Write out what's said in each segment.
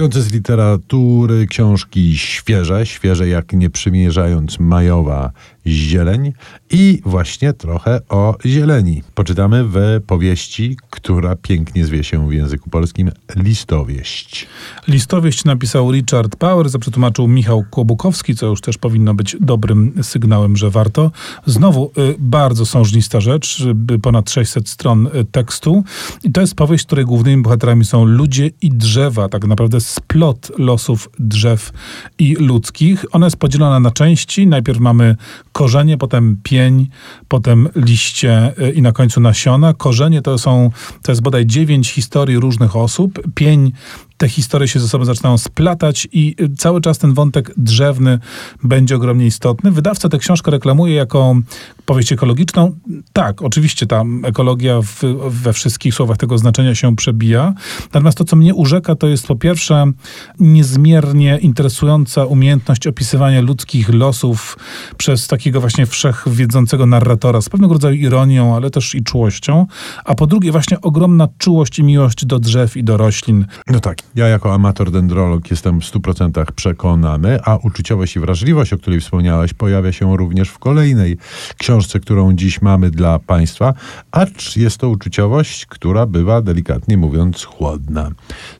Piące z literatury, książki świeże, świeże jak nie przymierzając majowa zieleń i właśnie trochę o zieleni. Poczytamy w powieści, która pięknie zwie się w języku polskim Listowieść. Listowieść napisał Richard Powers, a Michał Kłobukowski, co już też powinno być dobrym sygnałem, że warto. Znowu y, bardzo sążnista rzecz, y, ponad 600 stron y, tekstu i to jest powieść, której głównymi bohaterami są ludzie i drzewa, tak naprawdę splot losów drzew i ludzkich. Ona jest podzielona na części. Najpierw mamy korzenie, potem pień, potem liście y, i na końcu nasiona. Korzenie to są, to jest bodaj dziewięć historii różnych osób. Pień te historie się ze sobą zaczynają splatać i y, cały czas ten wątek drzewny będzie ogromnie istotny. Wydawca tę książkę reklamuje jako powieść ekologiczną. Tak, oczywiście ta ekologia w, we wszystkich słowach tego znaczenia się przebija. Natomiast to, co mnie urzeka, to jest po pierwsze niezmiernie interesująca umiejętność opisywania ludzkich losów przez takiego właśnie wszechwiedzącego narratora z pewnego rodzaju ironią, ale też i czułością. A po drugie właśnie ogromna czułość i miłość do drzew i do roślin. No tak, ja jako amator dendrolog jestem w 100% przekonany, a uczuciowość i wrażliwość, o której wspomniałaś, pojawia się również w kolejnej książce, którą dziś mamy dla Państwa, acz jest to uczuciowość, która bywa delikatnie mówiąc chłodna.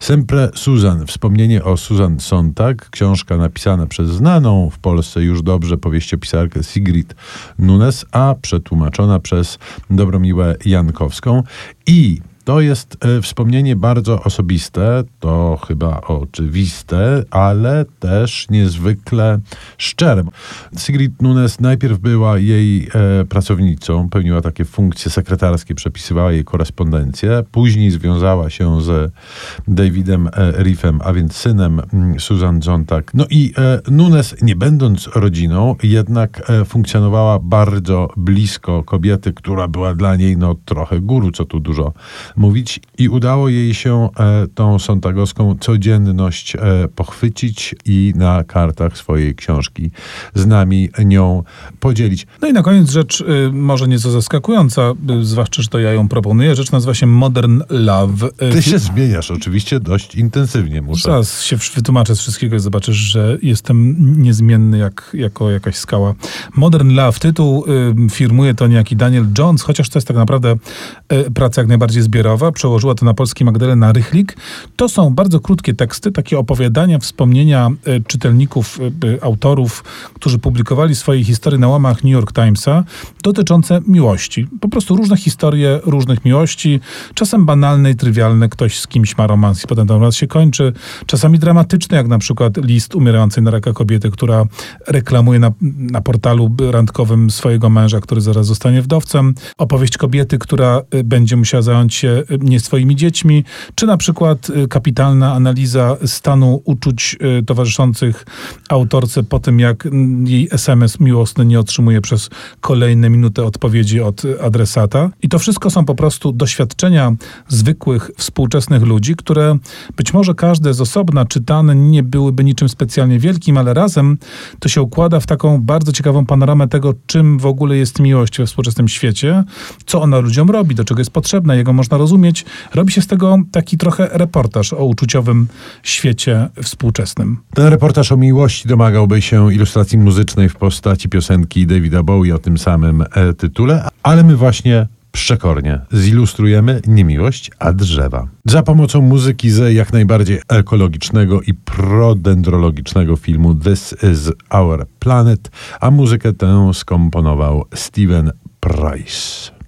Sempre Susan, wspomnienie o Susan Sontag, książka napisana przez znaną w Polsce już dobrze powieściopisarkę Sigrid Nunes, a przetłumaczona przez Dobromiłę Jankowską. I to jest e, wspomnienie bardzo osobiste, to chyba oczywiste, ale też niezwykle szczere. Sigrid Nunes najpierw była jej e, pracownicą, pełniła takie funkcje sekretarskie, przepisywała jej korespondencję. Później związała się z Davidem e, Riffem, a więc synem mm, Susan Zontak. No i e, Nunes, nie będąc rodziną, jednak e, funkcjonowała bardzo blisko kobiety, która była dla niej no trochę guru, co tu dużo mówić i udało jej się e, tą sontagowską codzienność e, pochwycić i na kartach swojej książki z nami nią podzielić. No i na koniec rzecz y, może nieco zaskakująca, y, zwłaszcza, że to ja ją proponuję. Rzecz nazywa się Modern Love. Y, Ty się zmieniasz oczywiście dość intensywnie, muszę. Zaraz się wytłumaczę z wszystkiego i zobaczysz, że jestem niezmienny jak, jako jakaś skała. Modern Love, tytuł firmuje to niejaki Daniel Jones, chociaż to jest tak naprawdę praca jak najbardziej zbiorowa przełożyła to na polski Magdalena Rychlik. To są bardzo krótkie teksty, takie opowiadania, wspomnienia e, czytelników, e, autorów, którzy publikowali swoje historie na łamach New York Timesa dotyczące miłości. Po prostu różne historie różnych miłości, czasem banalne i trywialne, ktoś z kimś ma romans i potem ten romans się kończy, czasami dramatyczny, jak na przykład list umierającej na raka kobiety, która reklamuje na, na portalu randkowym swojego męża, który zaraz zostanie wdowcem, opowieść kobiety, która e, będzie musiała zająć się nie swoimi dziećmi, czy na przykład y, kapitalna analiza stanu uczuć y, towarzyszących autorce po tym, jak jej SMS miłosny nie otrzymuje przez minuty odpowiedzi od adresata. I to wszystko są po prostu doświadczenia zwykłych, współczesnych ludzi, które być może każde z osobna czytane nie byłyby niczym specjalnie wielkim, ale razem to się układa w taką bardzo ciekawą panoramę tego, czym w ogóle jest miłość we współczesnym świecie, co ona ludziom robi, do czego jest potrzebna, jego można rozumieć. Robi się z tego taki trochę reportaż o uczuciowym świecie współczesnym. Ten reportaż o miłości domagałby się ilustracji muzycznej w postaci piosenki Davida Bowie o tym samym e, tytule, ale my właśnie przekornie zilustrujemy nie miłość, a drzewa. Za pomocą muzyki z jak najbardziej ekologicznego i prodendrologicznego filmu This is Our Planet, a muzykę tę skomponował Steven Price.